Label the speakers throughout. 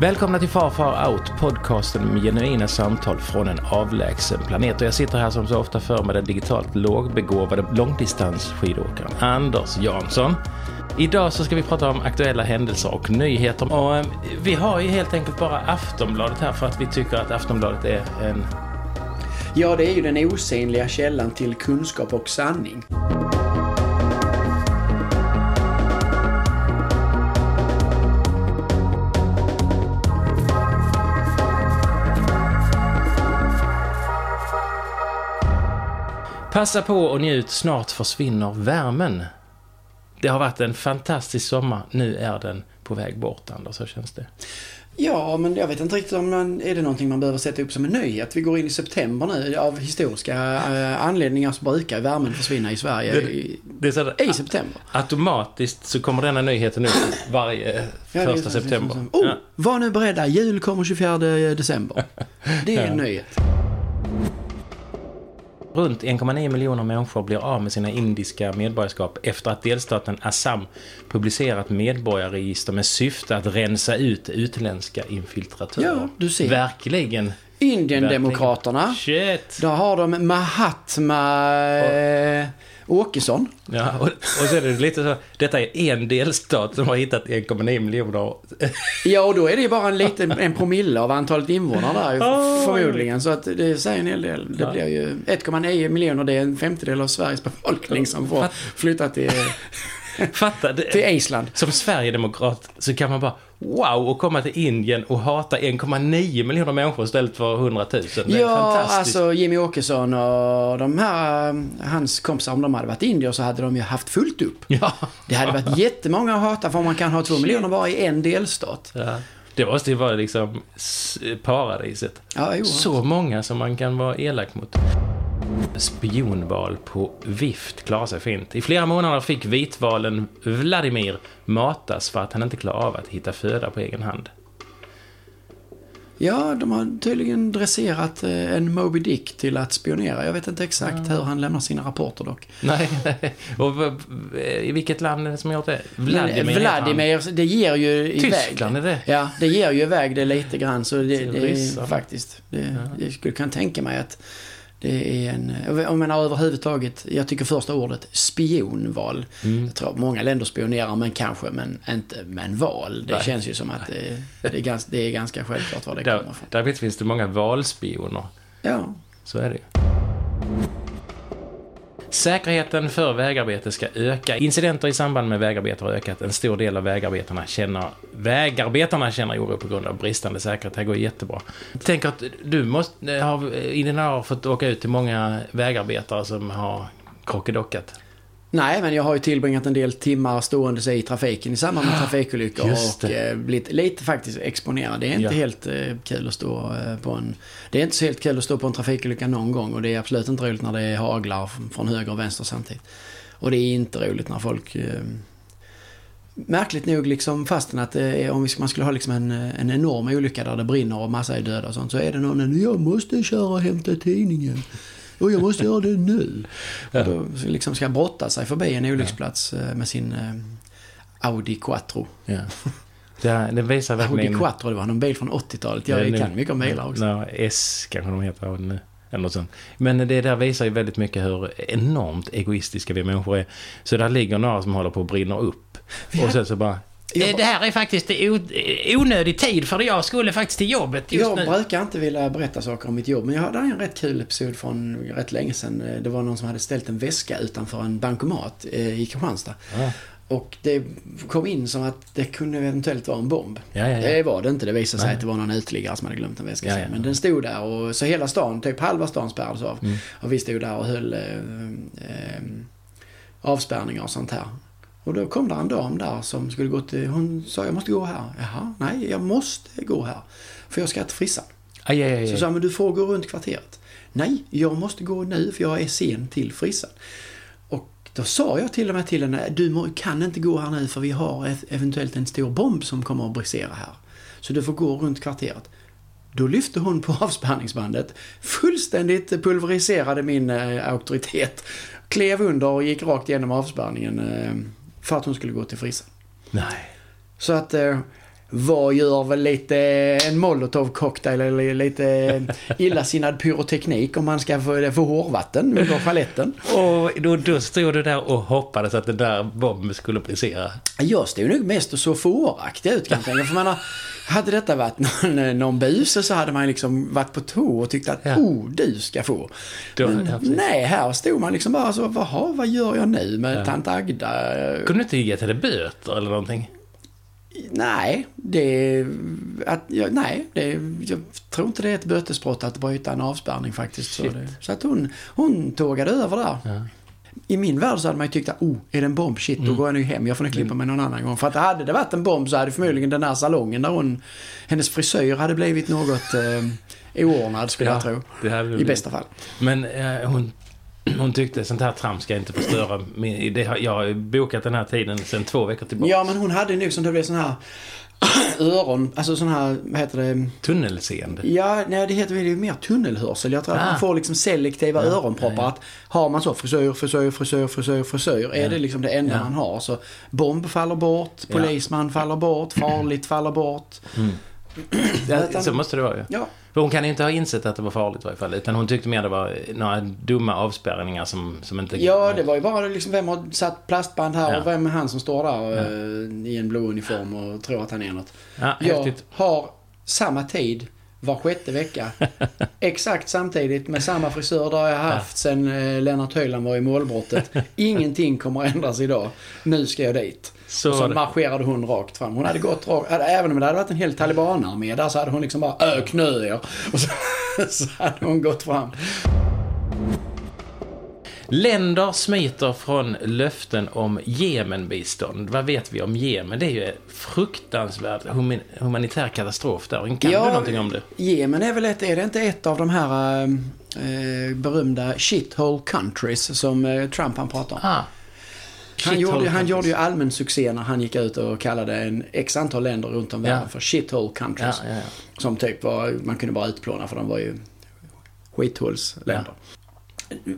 Speaker 1: Välkomna till Far Far Out, podcasten med genuina samtal från en avlägsen planet. Och jag sitter här som så ofta för med den digitalt lågbegåvade långdistansskidåkaren Anders Jansson. Idag så ska vi prata om aktuella händelser och nyheter. Och eh, vi har ju helt enkelt bara Aftonbladet här för att vi tycker att Aftonbladet är en...
Speaker 2: Ja, det är ju den osynliga källan till kunskap och sanning.
Speaker 1: Passa på och njut, snart försvinner värmen. Det har varit en fantastisk sommar, nu är den på väg bort Anders, så känns det.
Speaker 2: Ja, men jag vet inte riktigt om man, är det någonting man behöver sätta upp som en nyhet. Vi går in i september nu. Av historiska eh, anledningar så brukar värmen försvinna i Sverige
Speaker 1: Det-
Speaker 2: i,
Speaker 1: Det är så
Speaker 2: i september.
Speaker 1: Automatiskt så kommer denna nyheten ut varje
Speaker 2: Ja,
Speaker 1: första september.
Speaker 2: så- så- Oh,
Speaker 1: Ja.
Speaker 2: var nu beredda. Jul kommer 24 december. Det är en nyhet.
Speaker 1: Runt 1,9 miljoner människor blir av med sina indiska medborgarskap efter att delstaten Assam publicerat medborgarregister med syfte att rensa ut utländska infiltratörer.
Speaker 2: Ja, du ser.
Speaker 1: Verkligen.
Speaker 2: Indiendemokraterna.
Speaker 1: Shit!
Speaker 2: Där har de Mahatma eh, Åkesson.
Speaker 1: Ja, och, och så är det lite så, detta är en delstat som har hittat 1,9 miljoner.
Speaker 2: Ja, och då är det ju bara en liten en promille av antalet invånare där
Speaker 1: Oj.
Speaker 2: förmodligen. Så att det säger en hel del. Det
Speaker 1: Ja.
Speaker 2: blir ju 1,9 miljoner, det är en femtedel av Sveriges befolkning som får flytta till,
Speaker 1: Fatta, det,
Speaker 2: till Island.
Speaker 1: som Sverigedemokrat så kan man bara wow och komma till Indien och hata 1,9 miljoner människor istället för 100 000. Det är
Speaker 2: Ja,
Speaker 1: fantastiskt.
Speaker 2: alltså Jimmy Åkesson och de här, um, hans kompisar, om de hade varit indier så hade de ju haft fullt upp.
Speaker 1: Ja.
Speaker 2: Det hade varit jättemånga att hata för man kan ha två miljoner bara i en delstat.
Speaker 1: ja. Det måste ju vara liksom paradiset.
Speaker 2: Ja, jo.
Speaker 1: Så många som man kan vara elak mot. Spionval på vift klarar sig fint. I flera månader fick vitvalen Vladimir matas för att han inte klarar av att hitta föda på egen hand.
Speaker 2: Ja, de har tydligen dresserat eh, en Moby Dick till att spionera. Jag vet inte exakt hur han lämnar sina rapporter dock.
Speaker 1: Nej. Och v- i vilket land är det som har gjort det?
Speaker 2: Vladimir,
Speaker 1: heter han.
Speaker 2: Vladimir det ger ju iväg.
Speaker 1: Tyskland är det.
Speaker 2: Ja, det ger ju iväg det lite grann. Så det, det är faktiskt... Det, Jag skulle kunna tänka mig att det är en... Jag menar överhuvudtaget, jag tycker första ordet spionval.
Speaker 1: Mm.
Speaker 2: Jag tror många länder spionerar, men kanske, men inte men val. Det
Speaker 1: Nej.
Speaker 2: känns ju som att det, det, är, ganska, det är ganska självklart var det
Speaker 1: Där,
Speaker 2: kommer ifrån.
Speaker 1: där finns det många valspioner.
Speaker 2: Ja.
Speaker 1: Så är det ju. Säkerheten för vägarbete ska öka. Incidenter i samband med vägarbete har ökat. En stor del av vägarbetarna känner, vägarbetarna känner oro på grund av bristande säkerhet. Det här går jättebra. Tänk att du måste, har i dina år fått åka ut till många vägarbetare som har krockedockat.
Speaker 2: Nej, men jag har ju tillbringat en del timmar stående sig i trafiken i samband med trafikolyckor
Speaker 1: Just
Speaker 2: och eh, blivit lite faktiskt exponerad. Det är inte
Speaker 1: Ja.
Speaker 2: helt eh, kul att stå eh, på en... Det är inte så helt kul att stå på en trafikolycka någon gång och det är absolut inte roligt när det haglar från höger och vänster samtidigt. Och det är inte roligt när folk... Märkligt nog liksom fastän att det är, om man skulle ha liksom en, en enorm olycka där det brinner och massa är döda och sånt så är det någon jag måste köra och hämta tidningen. Och jag måste göra det nu. Och då liksom ska brotta sig förbi en olycksplats eh, med sin eh, Audi Quattro.
Speaker 1: Ja. Det, det visar
Speaker 2: Audi
Speaker 1: verkligen...
Speaker 2: Quattro, det var någon bil från 80-talet. Jag
Speaker 1: Ja,
Speaker 2: kan mycket om bilar också.
Speaker 1: Ja, S kanske de heter det nu. Eller något sånt. Men det där visar ju väldigt mycket hur enormt egoistiska vi människor är. Så där ligger några som håller på att brinna upp. Och sen så bara...
Speaker 2: Jag-
Speaker 1: "Eh, Det här är faktiskt o- onödig tid för jag skulle faktiskt till jobbet just
Speaker 2: Jag
Speaker 1: nu.
Speaker 2: brukar inte vilja berätta saker om mitt jobb, men jag hade en rätt kul episod från rätt länge sedan. Eh, Det var någon som hade ställt en väska utanför en bankomat eh, i Kristianstad.
Speaker 1: Ja.
Speaker 2: Och det kom in som att det kunde eventuellt vara en bomb.
Speaker 1: Ja, ja.
Speaker 2: Det var det inte. Det visade sig att det var någon uteliggare som hade glömt en väska. Men den stod där och så hela stan, typ halva stan spärrades av.
Speaker 1: Mm.
Speaker 2: Och vi stod där och höll eh, eh, avspärrningar och sånt här. Och då kom där en dam där som skulle gå till, hon sa jag måste gå här. Jaha, nej jag måste gå här. För jag ska till frissan.
Speaker 1: Aj, aj, aj,
Speaker 2: Så sa men du får gå runt kvarteret. Nej, jag måste gå nu för jag är sen till frissan. Och då sa jag till och med till henne, du kan inte gå här nu för vi har ett, eventuellt en stor bomb som kommer att brisera här. Så du får gå runt kvarteret. Då lyfte hon på avspärrningsbandet, fullständigt pulveriserade min eh, auktoritet, klev under och gick rakt igenom avspärrningen eh, för att hon skulle gå till frissan.
Speaker 1: Nej.
Speaker 2: Så att eh, vad gör väl lite en molotov cocktail eller lite illasinnad pyroteknik om man ska få, få hårvatten under paletten.
Speaker 1: Och då, då stod du där och hoppades att den där bomben skulle brisera.
Speaker 2: Jag stod nog mest och så fåraktig ut kan jag tänka. För man har, hade detta varit någon, någon buse så hade man liksom varit på tå och tyckt att
Speaker 1: Ja.
Speaker 2: oh, du ska få.
Speaker 1: Då-
Speaker 2: Men,
Speaker 1: ja,
Speaker 2: nej, här stod man liksom bara så, Jaha, vad gör jag nu med
Speaker 1: Ja.
Speaker 2: tant Agda?
Speaker 1: Kunde du inte ge till det böter eller någonting?
Speaker 2: Nej, det... Att, ja, nej, det, jag tror inte det är ett bötesbrott att bryta en avspärrning faktiskt. Så,
Speaker 1: Shit.
Speaker 2: det, så att hon, hon tågade över där.
Speaker 1: Ja.
Speaker 2: I min värld så hade man ju tyckt att oh, är det en bomb? Shit,
Speaker 1: Mm.
Speaker 2: då går jag nu hem. Jag får nog klippa mig någon annan gång. För att hade det varit en bomb så hade förmodligen den här salongen där hon, hennes frisyr hade blivit något eh, oordnad skulle jag tro. I bästa fall.
Speaker 1: Men eh, hon, hon tyckte sånt här trams ska inte förstöra min, det, Jag har bokat den här tiden sedan två veckor tillbaka.
Speaker 2: Ja, men hon hade nog som det blev sån här öron, alltså sån här, vad heter det?
Speaker 1: Tunnelseende.
Speaker 2: Ja, nej det heter väl mer tunnelhörsel. Jag tror att
Speaker 1: Ah.
Speaker 2: man får liksom selektiva
Speaker 1: Ja,
Speaker 2: öronproppar.
Speaker 1: ja.
Speaker 2: Att har man så frisyr, frisyr, frisyr, frisyr. Är
Speaker 1: Ja.
Speaker 2: det liksom det enda man har. Så bomb faller bort, polisman faller bort, farligt faller bort. Utan-
Speaker 1: så måste det vara ju.
Speaker 2: Ja,
Speaker 1: För hon kan inte ha insett att det var farligt i varje fall. Utan hon tyckte mer det var några dumma avspärrningar som, som inte...
Speaker 2: ja det var ju bara liksom vem har satt plastband här
Speaker 1: Ja.
Speaker 2: och vem är han som står där eh, i en blå uniform och tror att han är något.
Speaker 1: Ja,
Speaker 2: Jag har samma tid var sjätte vecka. Exakt samtidigt med samma frisör där jag haft sen eh, Lennart Höjland var i målbrottet. Ingenting kommer att ändras idag. Nu ska jag dit.
Speaker 1: Så
Speaker 2: och så marscherade hon rakt fram. Hon hade gått rakt, hade- även om det hade varit en hel talibanarmé där så hade hon liksom bara ö, knö er. Och så, så hade hon gått fram.
Speaker 1: Länder smiter från löften om Jemenbistånd. Vad vet vi om Jemen? Det är ju en fruktansvärd human- humanitär katastrof där. Kan
Speaker 2: Ja,
Speaker 1: du någonting om det?
Speaker 2: Jemen är väl ett, är det inte ett av de här eh, berömda shithole countries som eh, Trump han pratar om?
Speaker 1: Ah.
Speaker 2: Han, gjorde, han gjorde ju allmän succé när han gick ut och kallade en x antal länder runt om
Speaker 1: Ja.
Speaker 2: världen för shithole countries.
Speaker 1: Ja, ja, ja.
Speaker 2: Som typ var, man kunde bara utplåna för de var ju skithålsländer.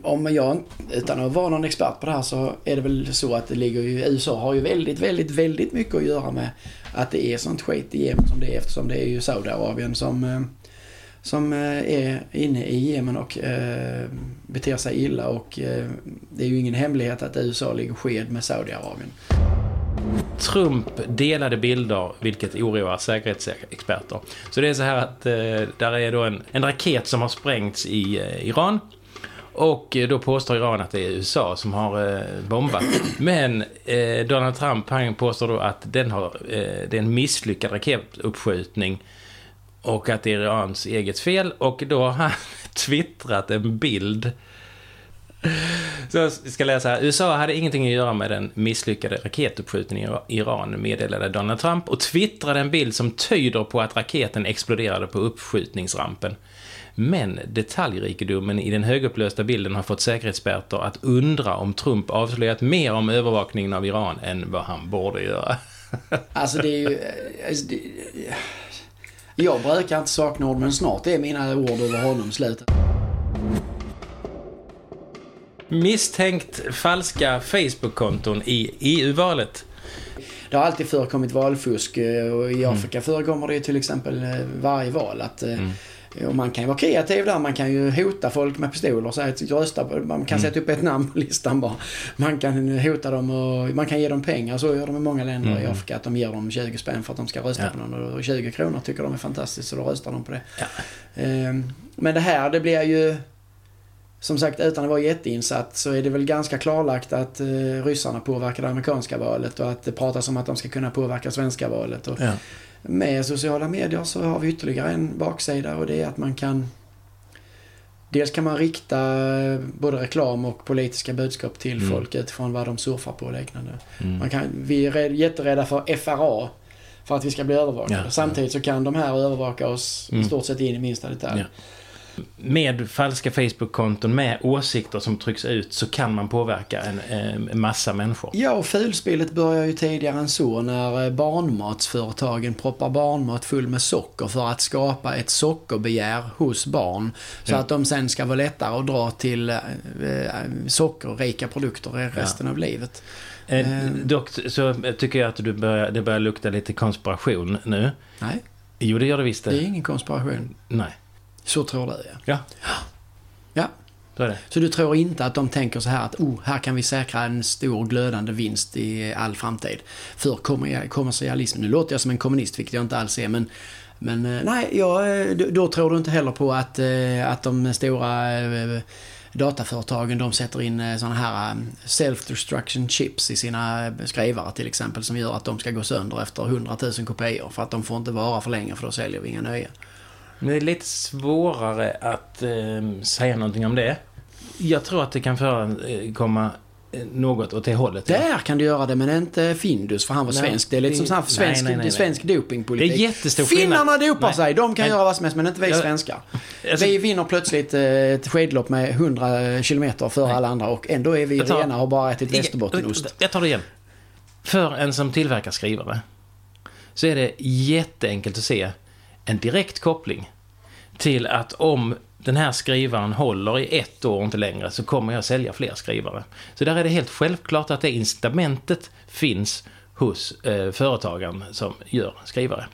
Speaker 2: Om jag, utan att vara någon expert på det här, så är det väl så att det ligger ju, USA har ju väldigt, väldigt, väldigt mycket att göra med att det är sånt skit i Jemen som det är eftersom det är ju Saudiarabien som, eh, som eh, är inne i Jemen och eh, beter sig illa och eh, det är ju ingen hemlighet att USA ligger sked med Saudiarabien.
Speaker 1: Trump delade bilder, vilket oroar säkerhetsexperter. Så det är så här att eh, där är då en, en raket som har sprängts i eh, Iran. Och eh, då påstår Iran att det är USA som har eh, bombat. Men eh, Donald Trump han påstår då att den har, eh, det är en misslyckad raketuppskjutning. Och att det är Irans eget fel. Och då har han twittrat en bild så jag ska läsa här. USA hade ingenting att göra med den misslyckade raketuppskjutningen i Iran, meddelade Donald Trump och twittrade en bild som tyder på att raketen exploderade på uppskjutningsrampen. Men detaljrikedomen i den högupplösta bilden har fått säkerhetsexperter att undra om Trump avslöjat mer om övervakningen av Iran än vad han borde göra.
Speaker 2: Alltså det är ju... Alltså det, jag brukar inte sakna ord men snart är mina ord över honom slut.
Speaker 1: Misstänkt falska Facebook-konton i EU-valet.
Speaker 2: Det har alltid förekommit valfusk eh, och i Afrika förekommer det till exempel eh, varje val att eh, Och man kan ju vara kreativ där. Man kan ju hota folk med pistoler och säga att rösta på Man kan sätta upp ett namn på listan bara. Man kan hota dem och man kan ge dem pengar. Så gör de i många länder i Afrika. Att de ger dem 20 spänn för att de ska rösta
Speaker 1: Ja.
Speaker 2: på någon. Och 20 kronor tycker de är fantastiskt så då röstar de på det.
Speaker 1: Ja.
Speaker 2: Ehm, Men det här det blir ju som sagt, utan att vara jätteinsatt så är det väl ganska klarlagt att eh, ryssarna påverkar det amerikanska valet och att det pratas om att de ska kunna påverka svenska valet. Och
Speaker 1: Ja.
Speaker 2: Med sociala medier så har vi ytterligare en baksida och det är att man kan Dels kan man rikta eh, både reklam och politiska budskap till
Speaker 1: Mm.
Speaker 2: folk utifrån vad de surfar på och liknande.
Speaker 1: Mm.
Speaker 2: Man kan, vi är rädd, jätterädda för FRA för att vi ska bli övervakade.
Speaker 1: Ja,
Speaker 2: Samtidigt så kan de här övervaka oss i
Speaker 1: Mm.
Speaker 2: stort sett in i minsta detalj.
Speaker 1: Ja. Med falska Facebook-konton, med åsikter som trycks ut, så kan man påverka en, en massa människor.
Speaker 2: Ja, och fulspelet börjar ju tidigare än så när eh, barnmatsföretagen proppar barnmat full med socker för att skapa ett sockerbegär hos barn. Så
Speaker 1: Ja.
Speaker 2: att de sen ska vara lättare att dra till eh, eh, sockerrika produkter resten av livet.
Speaker 1: Eh, dock så tycker jag att du börjar, det börjar lukta lite konspiration nu.
Speaker 2: Nej,
Speaker 1: Jo, det gör det visst.
Speaker 2: det är ingen konspiration.
Speaker 1: Nej.
Speaker 2: Så tror du ja.
Speaker 1: Ja,
Speaker 2: Ja,
Speaker 1: så är det.
Speaker 2: Så du tror inte att de tänker så här att oh, här kan vi säkra en stor glödande vinst i all framtid för kommer- kommersialismen. Nu låter jag som en kommunist, vilket jag inte alls är, men men eh, nej, jag, eh, då, tror du inte heller på att, eh, att de stora dataföretagen de sätter in såna här self-destruction chips i sina skrivare till exempel som gör att de ska gå sönder efter 100 000 kopior för att de får inte vara för länge för då säljer vi inga nya.
Speaker 1: Det är lite svårare att eh, säga någonting om det. Jag tror att det kan förekomma eh, något åt det hållet. ja.
Speaker 2: Där kan du göra det, men inte Findus för han var
Speaker 1: Nej,
Speaker 2: svensk. Det är lite som sån här svensk,
Speaker 1: nej, nej,
Speaker 2: svensk dopingpolitik.
Speaker 1: Det är jättestor skillnad.
Speaker 2: Finnarna dopar sig, de kan göra vad som helst, men inte vi
Speaker 1: Jag-
Speaker 2: svenskar.
Speaker 1: Alltså-
Speaker 2: vi vinner plötsligt eh, ett skidlopp med 100 kilometer före alla andra och ändå är vi
Speaker 1: tar-
Speaker 2: rena och har bara ätit västerbottenost.
Speaker 1: Jag tar det igen. För en som tillverkar skrivare så är det jätteenkelt att se en direkt koppling till att om den här skrivaren håller i ett år och inte längre så kommer jag sälja fler skrivare. Så där är det helt självklart att det incitamentet finns hos eh, företagaren som gör skrivare.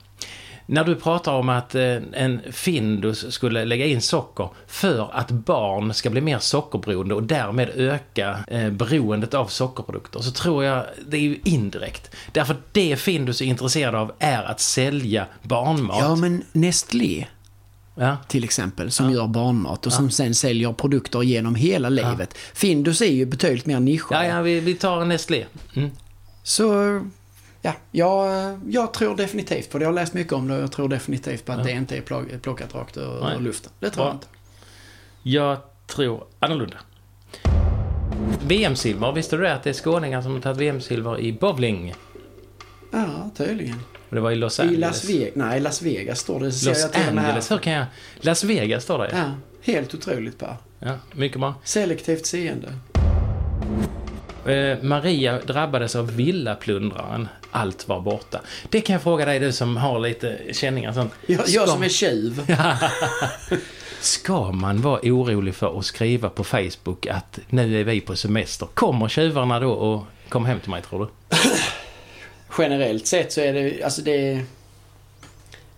Speaker 1: När du pratar om att eh, en Findus skulle lägga in socker för att barn ska bli mer sockerberoende och därmed öka eh, beroendet av sockerprodukter så tror jag det är ju indirekt. Därför det Findus är intresserad av är att sälja barnmat.
Speaker 2: Ja, men Nestlé
Speaker 1: Ja.
Speaker 2: till exempel, som gör barnmat och som sen säljer produkter genom hela livet. Findus är ju betydligt mer nischad.
Speaker 1: Ja, ja, vi, vi tar Nestlé. Mm.
Speaker 2: Så, ja, jag, jag tror definitivt på det. Jag har läst mycket om det och jag tror definitivt på att
Speaker 1: Ja.
Speaker 2: det inte är plock- plockat rakt ur,
Speaker 1: Nej.
Speaker 2: luften. Det tror
Speaker 1: Bra.
Speaker 2: jag inte.
Speaker 1: Jag tror annorlunda. VM-silver, visste du det? Att det är skåningar som har tagit VM-silver i bowling?
Speaker 2: Ja, tydligen.
Speaker 1: Och det var i Los
Speaker 2: I
Speaker 1: Angeles.
Speaker 2: Las Vegas, nej Las Vegas står det.
Speaker 1: Los
Speaker 2: jag till.
Speaker 1: Angeles, hur kan jag... Las Vegas står det.
Speaker 2: Ja, helt otroligt Per.
Speaker 1: Ja, mycket bra.
Speaker 2: Selektivt seende.
Speaker 1: Eh, Maria drabbades av villaplundraren. Allt var borta. Det kan jag fråga dig, du som har lite känningar. Sånt.
Speaker 2: Jag, jag som är tjuv.
Speaker 1: Ska man vara orolig för att skriva på Facebook att nu är vi på semester? Kommer tjuvarna då och kommer hem till mig, tror du?
Speaker 2: Generellt sett så är det, alltså det...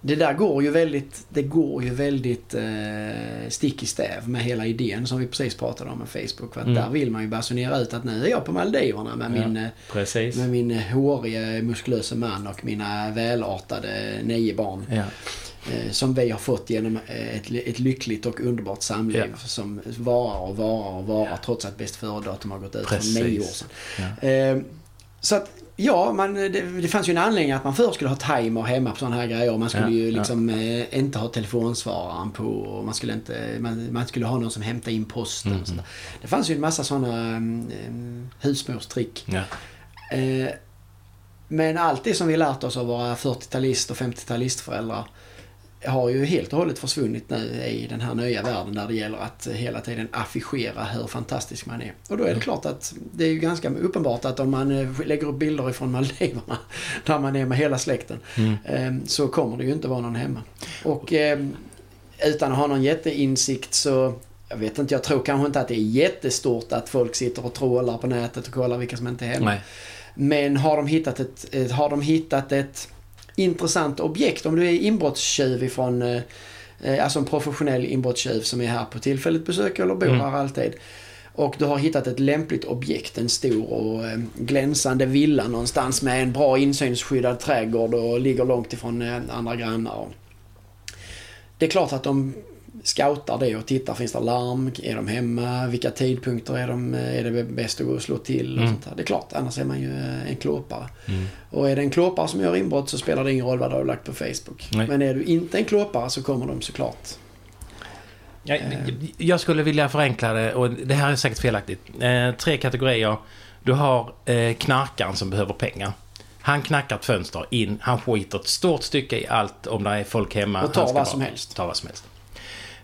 Speaker 2: Det där går ju väldigt, det går ju väldigt eh, stick i stäv med hela idén som vi precis pratade om med Facebook. För att
Speaker 1: Mm.
Speaker 2: där vill man ju basunera ut att nu är jag på Maldiverna med
Speaker 1: Ja.
Speaker 2: min eh,
Speaker 1: Precis.
Speaker 2: Med min håriga, muskulösa man och mina välartade nio barn.
Speaker 1: Ja.
Speaker 2: Eh, som vi har fått genom eh, ett, ett lyckligt och underbart samliv.
Speaker 1: Ja.
Speaker 2: Som varar och varar och varar trots att bäst före-datum har gått ut
Speaker 1: Precis.
Speaker 2: för nio år sedan. Eh, så att, ja, man, det, det fanns ju en anledning att man först skulle ha timer hemma på sådana här grejer. Man skulle
Speaker 1: Ja,
Speaker 2: ju
Speaker 1: ja.
Speaker 2: liksom eh, inte ha telefonsvararen på och man skulle, inte, man, man skulle ha någon som hämtade in posten.
Speaker 1: Mm,
Speaker 2: Och sådär. Det fanns ju en massa sådana um, husmorstrick.
Speaker 1: Ja.
Speaker 2: Eh, men allt det som vi lärt oss av våra 40-talist och 50-talistföräldrar har ju helt och hållet försvunnit nu i den här nya världen där det gäller att hela tiden affischera hur fantastisk man är. Och då är det klart att det är ju ganska uppenbart att om man eh, lägger upp bilder ifrån Maldiverna där man är med hela släkten
Speaker 1: Mm.
Speaker 2: eh, så kommer det ju inte vara någon hemma. Och eh, utan att ha någon jätteinsikt så jag vet inte, jag tror kanske inte att det är jättestort att folk sitter och trålar på nätet och kollar vilka som inte är hemma.
Speaker 1: Nej.
Speaker 2: Men har de hittat ett, ett, har de hittat ett intressant objekt, om du är inbrottstjuv ifrån, eh, eh, alltså en professionell inbrottstjuv som är här på tillfälligt besök eller bor
Speaker 1: Mm.
Speaker 2: här alltid. Och du har hittat ett lämpligt objekt, en stor och eh, glänsande villa någonstans med en bra insynsskyddad trädgård och ligger långt ifrån eh, andra grannar. Det är klart att de scoutar det och tittar, finns det larm? Är de hemma? Vilka tidpunkter är, de, är det bäst att gå och slå till? Och
Speaker 1: Mm.
Speaker 2: sånt där. Det är klart, annars är man ju eh, en klåpare.
Speaker 1: Mm.
Speaker 2: Och är det en klåpare som gör inbrott så spelar det ingen roll vad du har lagt på Facebook.
Speaker 1: Nej.
Speaker 2: Men är du inte en klåpare så kommer de såklart.
Speaker 1: Jag, jag skulle vilja förenkla det, och det här är säkert felaktigt. Eh, tre kategorier. Du har eh, knarkaren som behöver pengar. Han knackar ett fönster in, han skiter ett stort stycke i allt om det är folk hemma.
Speaker 2: Och tar vad som helst.
Speaker 1: Ta vad som helst.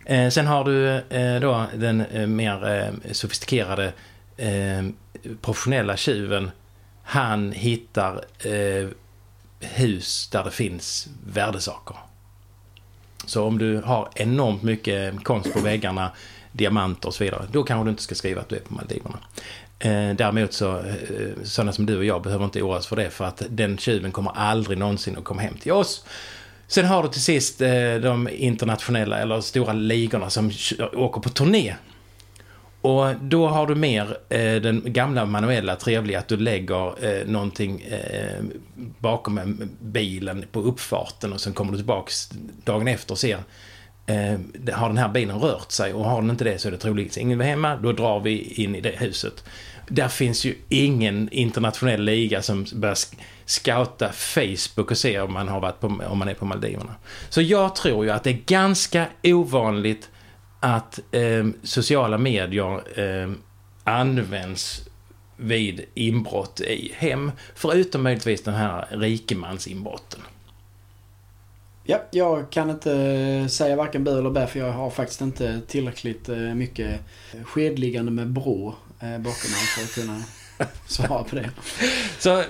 Speaker 1: Eh, sen har du eh, då den eh, mer eh, sofistikerade eh, professionella tjuven. Han hittar eh, hus där det finns värdesaker. Så om du har enormt mycket konst på väggarna, diamanter och så vidare, då kanske du inte ska skriva att du är på Maldiverna. Eh, däremot så, eh, sådana som du och jag behöver inte oroa oss för det, för att den tjuven kommer aldrig någonsin att komma hem till oss. Sen har du till sist eh, de internationella eller stora ligorna som åker på turné. Och då har du mer eh, den gamla manuella trevliga att du lägger eh, någonting eh, bakom bilen på uppfarten och sen kommer du tillbaks dagen efter och ser eh, har den här bilen rört sig och har den inte det så är det troligtvis ingen hemma. Då drar vi in i det huset. Där finns ju ingen internationell liga som börjar scouta Facebook och se om man, har varit på, om man är på Maldiverna. Så jag tror ju att det är ganska ovanligt att eh, sociala medier eh, används vid inbrott i hem. Förutom möjligtvis den här rikemansinbrotten.
Speaker 2: Ja, jag kan inte eh, säga varken bu eller bä för jag har faktiskt inte tillräckligt eh, mycket eh, skedliggande med brå bakom mig för att kunna svara på det.
Speaker 1: Så,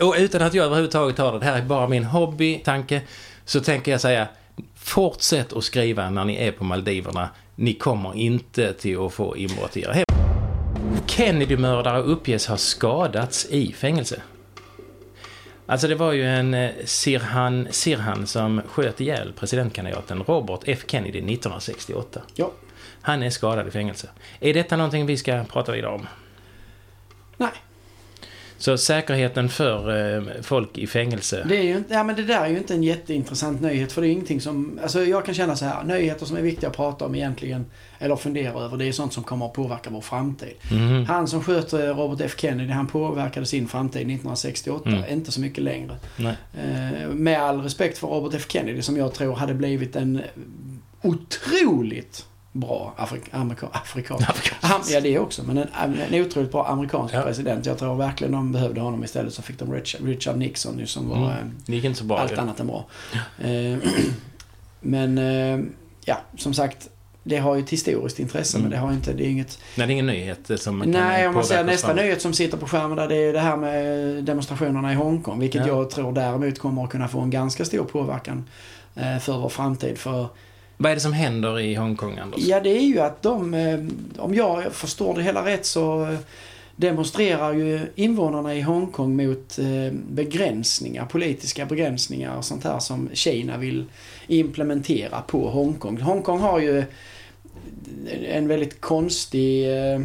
Speaker 1: och utan att jag överhuvudtaget har det, det här är bara min hobbytanke, så tänker jag säga fortsätt att skriva när ni är på Maldiverna. Ni kommer inte till att få inbrott i era hem. Kennedy-mördare uppges ha skadats i fängelse. Alltså det var ju en eh, Sirhan, Sirhan som sköt ihjäl presidentkandidaten Robert F Kennedy 1968.
Speaker 2: Ja.
Speaker 1: Han är skadad i fängelse. Är detta någonting vi ska prata vidare om?
Speaker 2: Nej.
Speaker 1: Så säkerheten för eh, folk i fängelse.
Speaker 2: Det, är ju, ja, men det där är ju inte en jätteintressant nyhet för det är ingenting som... Alltså jag kan känna så här, nyheter som är viktiga att prata om egentligen, eller fundera över, det är sånt som kommer att påverka vår framtid.
Speaker 1: Mhm.
Speaker 2: Han som sköt eh, Robert F Kennedy, han påverkade sin framtid 1968,
Speaker 1: Mm.
Speaker 2: inte så mycket längre. Eh, med all respekt för Robert F Kennedy som jag tror hade blivit en otroligt bra Afrik amerika, afrikan. Am, ja, det också. Men en, en otroligt bra amerikansk
Speaker 1: Ja.
Speaker 2: president. Jag tror verkligen de behövde honom istället. Så fick de Richard, Richard Nixon ju som var
Speaker 1: Mm. bra.
Speaker 2: allt
Speaker 1: ju.
Speaker 2: annat än bra. Eh, men, eh, ja, som sagt. Det har ju ett historiskt intresse,
Speaker 1: Mm.
Speaker 2: men det har inte, det är inget...
Speaker 1: Nej, det är ingen nyhet som kan
Speaker 2: Nej, om man säger nästa
Speaker 1: framåt.
Speaker 2: nyhet som sitter på skärmen där, det är det här med demonstrationerna i Hongkong. Vilket
Speaker 1: Ja.
Speaker 2: jag tror däremot kommer att kunna få en ganska stor påverkan eh, för vår framtid. För
Speaker 1: vad är det som händer i Hongkong, Anders?
Speaker 2: Ja, det är ju att de, eh, om jag förstår det hela rätt så eh, demonstrerar ju invånarna i Hongkong mot eh, begränsningar, politiska begränsningar och sånt här som Kina vill implementera på Hongkong. Hongkong har ju en väldigt konstig eh,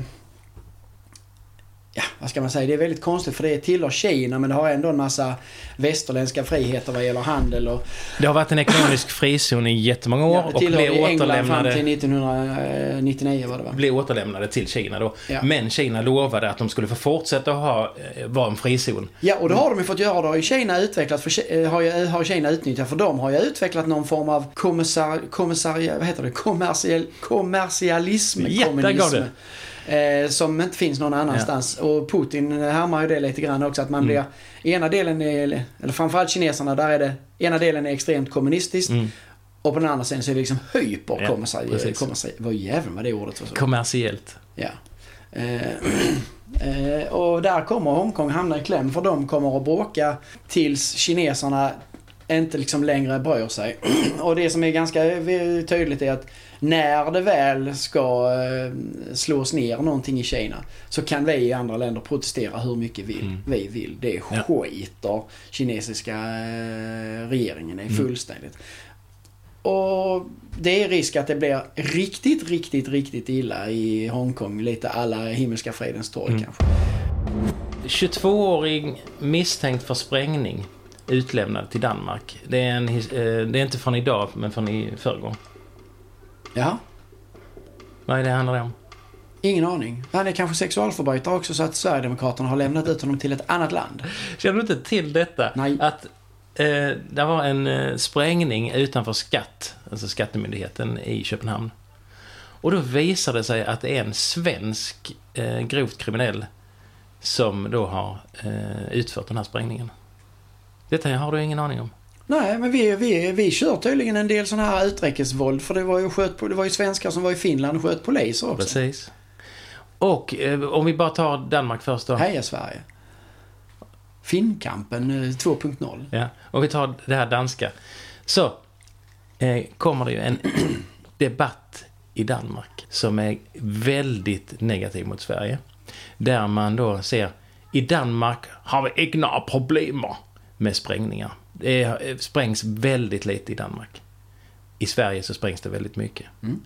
Speaker 2: vad ska man säga? Det är väldigt konstigt för det tillhör Kina men det har ändå en massa västerländska friheter vad gäller handel och
Speaker 1: Det har varit en ekonomisk frizon i jättemånga år
Speaker 2: ja,
Speaker 1: och blev
Speaker 2: ju England fram
Speaker 1: återlämnade,
Speaker 2: till 1999 var det va?
Speaker 1: blev återlämnade till Kina då.
Speaker 2: Ja.
Speaker 1: Men Kina lovade att de skulle få fortsätta att ha, eh, vara en frizon.
Speaker 2: Ja, och det har de ju fått göra. Det har ju Kina utvecklat, för, eh, har, ju, har Kina utnyttjat. För de har ju utvecklat någon form av kommissar, kommissar, vad heter det? Kommersiell, kommersialism.
Speaker 1: Där
Speaker 2: kommunism,
Speaker 1: gav det.
Speaker 2: Eh, som inte finns någon annanstans. Och Putin härmar ju det lite grann också. Att man
Speaker 1: Mm.
Speaker 2: blir, ena delen är, eller framförallt kineserna, där är det, ena delen är extremt kommunistiskt.
Speaker 1: Mm.
Speaker 2: Och på den andra sidan så är det liksom
Speaker 1: Ja,
Speaker 2: hyperkommersiell.
Speaker 1: precis.
Speaker 2: kommersiell vad jävlar vad det ordet var så.
Speaker 1: Kommersiellt.
Speaker 2: Ja. Eh, eh, och där kommer Hongkong hamna i kläm för de kommer att bråka tills kineserna inte liksom längre bryr sig. och det som är ganska tydligt är att när det väl ska eh, slås ner någonting i Kina så kan vi i andra länder protestera hur mycket vi,
Speaker 1: Mm.
Speaker 2: vi vill. Det
Speaker 1: Ja.
Speaker 2: skiter kinesiska eh, regeringen i
Speaker 1: Mm.
Speaker 2: fullständigt. Och det är risk att det blir riktigt, riktigt, riktigt illa i Hongkong. Lite alla Himmelska fridens torg
Speaker 1: Mm.
Speaker 2: kanske.
Speaker 1: 22-årig misstänkt för sprängning utlämnad till Danmark. Det är, en, eh, det är inte från idag, men från i förrgår.
Speaker 2: Ja,
Speaker 1: Vad är det handlar det om?
Speaker 2: ingen aning. Han är kanske sexualförbrytare också så att Sverigedemokraterna har lämnat ut honom till ett annat land.
Speaker 1: Känner du inte till detta?
Speaker 2: Nej.
Speaker 1: Att eh, det var en eh, sprängning utanför skatt, alltså skattemyndigheten i Köpenhamn. Och då visade det sig att det är en svensk eh, grovt kriminell som då har eh, utfört den här sprängningen. Detta har du ingen aning om.
Speaker 2: Nej, men vi, vi, vi kör tydligen en del sån här utrikesvåld. För det var ju, sköt det var ju svenskar som var i Finland och sköt poliser också.
Speaker 1: Precis. Och eh, om vi bara tar Danmark först då.
Speaker 2: Heja Sverige. Finnkampen eh, 2.0.
Speaker 1: Ja, och vi tar det här danska. Så eh, kommer det ju en debatt i Danmark som är väldigt negativ mot Sverige. Där man då ser, i Danmark har vi inga några problem med sprängningar. Det sprängs väldigt lite i Danmark. I Sverige så sprängs det väldigt mycket.
Speaker 2: Mm.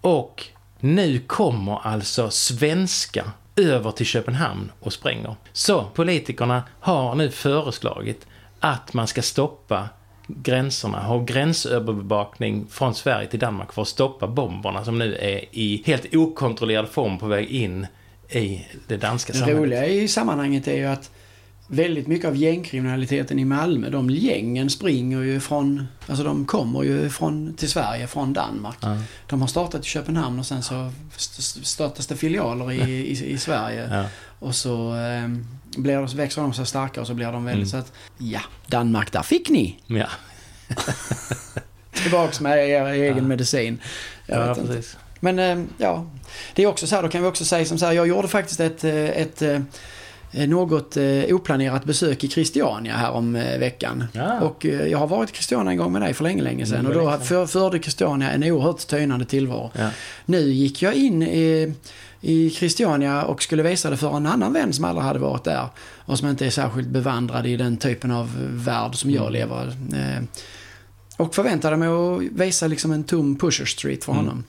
Speaker 1: Och nu kommer alltså svenska över till Köpenhamn och spränger. Så politikerna har nu föreslagit att man ska stoppa gränserna, ha gränsövervakning från Sverige till Danmark för att stoppa bomberna som nu är i helt okontrollerad form på väg in i det danska
Speaker 2: Det
Speaker 1: samhället.
Speaker 2: roliga i sammanhanget är ju att väldigt mycket av gängkriminaliteten i Malmö, de gängen springer ju från, alltså de kommer ju från, till Sverige från Danmark.
Speaker 1: Ja.
Speaker 2: De har startat i Köpenhamn och sen så st- startas det filialer i, i, i Sverige.
Speaker 1: Ja.
Speaker 2: Och så eh, blir de, växer de sig starka och så blir de väldigt
Speaker 1: Mm.
Speaker 2: så att, ja, Danmark, där fick ni!
Speaker 1: Ja,
Speaker 2: Tillbaks med er egen
Speaker 1: Ja.
Speaker 2: medicin. Jag
Speaker 1: ja
Speaker 2: vet inte.
Speaker 1: precis.
Speaker 2: Men eh, ja, det är också så här, då kan vi också säga som så här, jag gjorde faktiskt ett, eh, ett eh, något eh, oplanerat besök i Christiania här om eh, veckan.
Speaker 1: Ja.
Speaker 2: Och eh, jag har varit i Christiania en gång med dig för länge, länge sedan.
Speaker 1: Mm,
Speaker 2: och då för, förde Christiania en oerhört tynande tillvaro.
Speaker 1: Ja.
Speaker 2: Nu gick jag in i, i Christiania och skulle visa det för en annan vän som aldrig hade varit där. Och som inte är särskilt bevandrad i den typen av värld som jag
Speaker 1: Mm.
Speaker 2: lever. Eh, och förväntade mig att visa liksom en tom Pusher Street för
Speaker 1: Mm.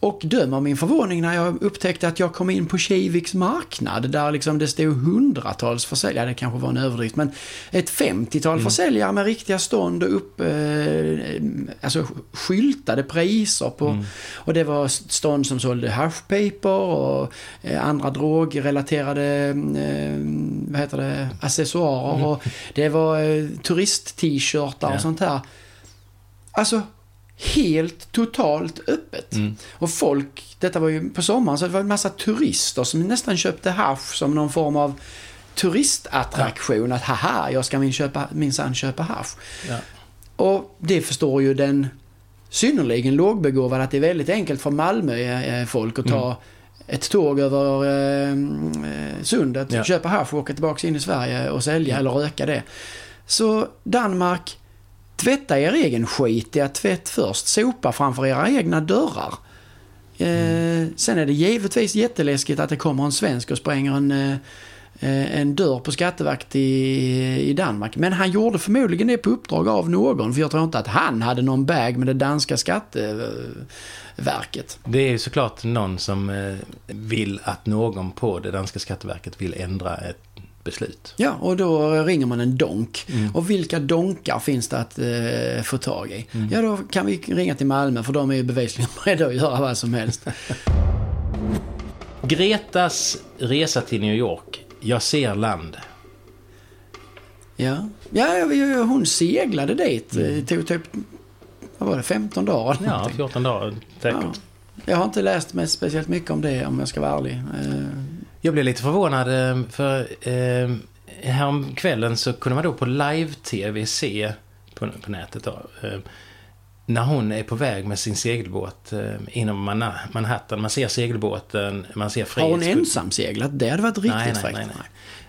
Speaker 2: Och döm av min förvåning när jag upptäckte att jag kom in på Kiviks marknad där liksom det stod hundratals försäljare, det kanske var en överdrift, men ett 50-tal
Speaker 1: Mm.
Speaker 2: försäljare med riktiga stånd och upp, eh, alltså skyltade priser på.
Speaker 1: Mm.
Speaker 2: Och det var stånd som sålde hashpaper och eh, andra drogrelaterade eh, vad heter det, accessoarer. Och det var eh, turist-t-shirtar
Speaker 1: Ja.
Speaker 2: och sånt här. Alltså, helt totalt öppet.
Speaker 1: Mm.
Speaker 2: Och folk, detta var ju på sommaren, så det var en massa turister som nästan köpte hasch som någon form av turistattraktion. Att haha, jag ska min köpa, minsann köpa hasch.
Speaker 1: Ja.
Speaker 2: Och det förstår ju den synnerligen lågbegåvade att det är väldigt enkelt för Malmö-folk att ta
Speaker 1: Mm.
Speaker 2: ett tåg över eh, eh, sundet,
Speaker 1: Ja.
Speaker 2: köpa hasch och åka tillbaka in i Sverige och sälja eller röka det. Så Danmark, tvätta er egen skit ja tvätt först. Sopa framför era egna dörrar. Eh, sen är det givetvis jätteläskigt att det kommer en svensk och spränger en, eh, en dörr på Skatteverket i, i Danmark. Men han gjorde förmodligen det på uppdrag av någon. För jag tror inte att han hade någon bag med det danska skatteverket.
Speaker 1: Det är ju såklart någon som eh, vill att någon på det danska skatteverket vill ändra ett beslut.
Speaker 2: Ja, och då ringer man en donk.
Speaker 1: Mm.
Speaker 2: Och vilka donkar finns det att eh, få tag i?
Speaker 1: Mm.
Speaker 2: Ja, då kan vi ringa till Malmö för de är ju bevisligen beredda att göra vad som helst.
Speaker 1: Gretas resa till New York. Jag ser land.
Speaker 2: Ja, ja hon seglade dit. Det tog typ, vad var det, 15 dagar eller
Speaker 1: Mm. Ja,
Speaker 2: någonting.
Speaker 1: 14 dagar säkert.
Speaker 2: Ja. Jag har inte läst mig speciellt mycket om det om jag ska vara ärlig.
Speaker 1: Jag blev lite förvånad eh, för eh, häromkvällen så kunde man då på live-tv se på, på nätet då, eh, när hon är på väg med sin segelbåt eh, inom Manhattan. Man ser segelbåten, man ser
Speaker 2: Har hon ensam seglat? Det hade varit riktigt
Speaker 1: nej, nej,
Speaker 2: fräckt.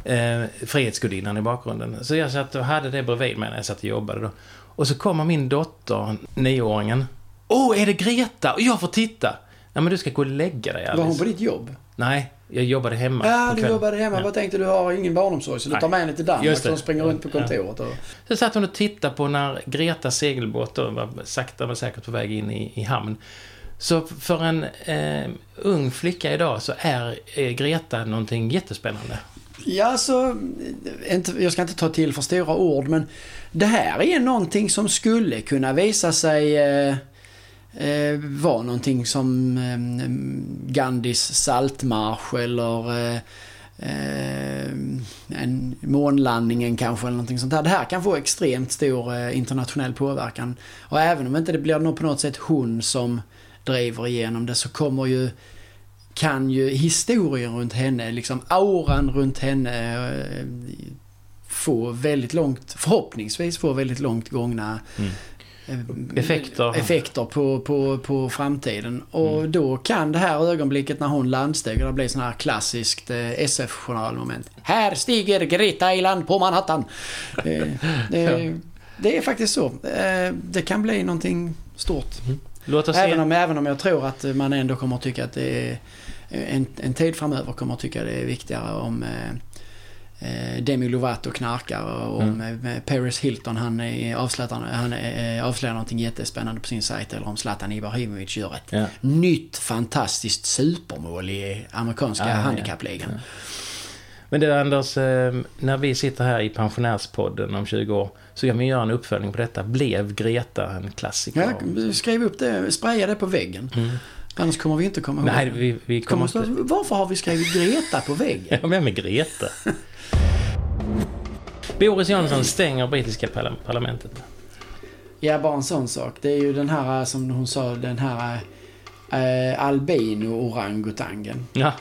Speaker 1: nej. Eh, Frihetsgudinnan i bakgrunden. Så jag satt och hade det bredvid mig när jag satt och jobbade då. Och så kommer min dotter, nioåringen. Åh, är det Greta? Och jag får titta! Nej, men du ska gå och lägga dig
Speaker 2: Var hon
Speaker 1: Alice.
Speaker 2: på ditt jobb?
Speaker 1: Nej, jag jobbade hemma.
Speaker 2: Ja, du jobbade hemma.
Speaker 1: Ja.
Speaker 2: Vad tänkte du? har ingen barnomsorg så du
Speaker 1: Nej.
Speaker 2: tar med henne till Danmark så hon springer runt på kontoret. Och...
Speaker 1: Så satt hon och tittade på när Gretas segelbåt då var sakta men säkert på väg in i, i hamn. Så för en eh, ung flicka idag så är eh, Greta någonting jättespännande.
Speaker 2: Ja, så... Inte, jag ska inte ta till för stora ord, men det här är någonting som skulle kunna visa sig eh, eh, vara någonting som eh, Gandhis saltmarsch eller eh, eh, en månlandningen kanske eller någonting sånt där. Det här kan få extremt stor eh, internationell påverkan. Och även om inte det blir någon på något sätt hon som driver igenom det så kommer ju kan ju historien runt henne, liksom auran runt henne eh, få väldigt långt, förhoppningsvis få väldigt långt gångna
Speaker 1: Mm
Speaker 2: eh,
Speaker 1: Effekter.
Speaker 2: effekter på, på, på framtiden. Och
Speaker 1: Mm.
Speaker 2: då kan det här ögonblicket när hon landsteg, det blir sån här klassiskt eh, SF-journalmoment. Här stiger Greta Island på Manhattan. Eh, det, det är faktiskt så. Det kan bli någonting stort.
Speaker 1: Låt oss
Speaker 2: Även
Speaker 1: se.
Speaker 2: om, även om jag tror att man ändå kommer att tycka att det är en, en tid framöver kommer att tycka det är viktigare om eh, Demi Lovato knarkar och om
Speaker 1: Mm.
Speaker 2: eh, Paris Hilton han, avslöjar, han eh, avslöjar någonting jättespännande på sin sajt eller om Zlatan Ibrahimovic gör ett
Speaker 1: Ja.
Speaker 2: nytt fantastiskt supermål i amerikanska
Speaker 1: ja.
Speaker 2: handikappligan.
Speaker 1: Men det Anders, eh, när vi sitter här i pensionärspodden om 20 år så kan vi göra en uppföljning på detta. Blev Greta en klassiker?
Speaker 2: Ja, skriv upp det, spraya det på väggen.
Speaker 1: Mm.
Speaker 2: Annars kommer vi inte komma ihåg
Speaker 1: Nej, vi, vi kommer
Speaker 2: kommer
Speaker 1: inte...
Speaker 2: varför har vi skrivit Greta på väggen?
Speaker 1: Ja, men med Greta. Boris Johnson stänger brittiska parla- parlamentet.
Speaker 2: Ja, bara en sån sak. Det är ju den här, som hon sa, den här eh, albino-orangutangen.
Speaker 1: Ja,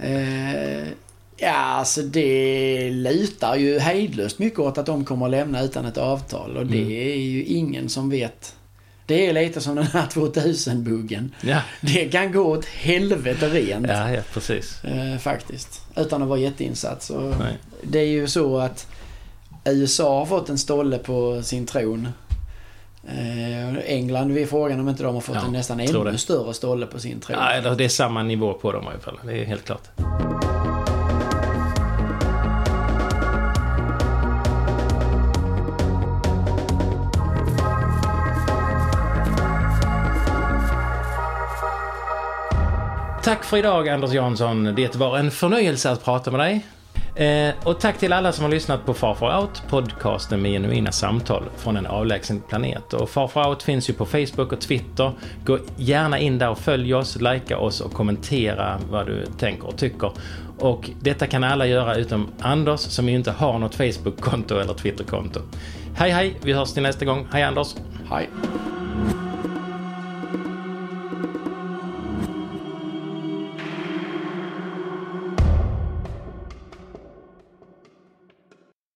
Speaker 2: Eh, ja, alltså det lutar ju hejdlöst mycket åt att de kommer att lämna utan ett avtal. Och det
Speaker 1: Mm.
Speaker 2: är ju ingen som vet. Det är lite som den här 2000-buggen.
Speaker 1: ja,
Speaker 2: Det kan gå åt helvete rent.
Speaker 1: ja, ja precis.
Speaker 2: Eh, faktiskt. Utan att vara jätteinsatt. Så det är ju så att USA har fått en stolle på sin tron. Eh, England, vi är frågan om inte de har fått
Speaker 1: Ja,
Speaker 2: en nästan ännu
Speaker 1: det.
Speaker 2: större stolle på sin tron.
Speaker 1: Ja, det är samma nivå på dem i alla fall. Det är helt klart. Tack för idag Anders Jansson. Det var en förnöjelse att prata med dig. Eh, och tack till alla som har lyssnat på Far Far Out, podcasten med genuina samtal från en avlägsen planet. Och Far Far Out finns ju på Facebook och Twitter. Gå gärna in där och följ oss, likea oss och kommentera vad du tänker och tycker. Och detta kan alla göra utom Anders som ju inte har något Facebook-konto eller Twitter-konto. Hej hej, vi hörs till nästa gång. Hej Anders!
Speaker 2: Hej.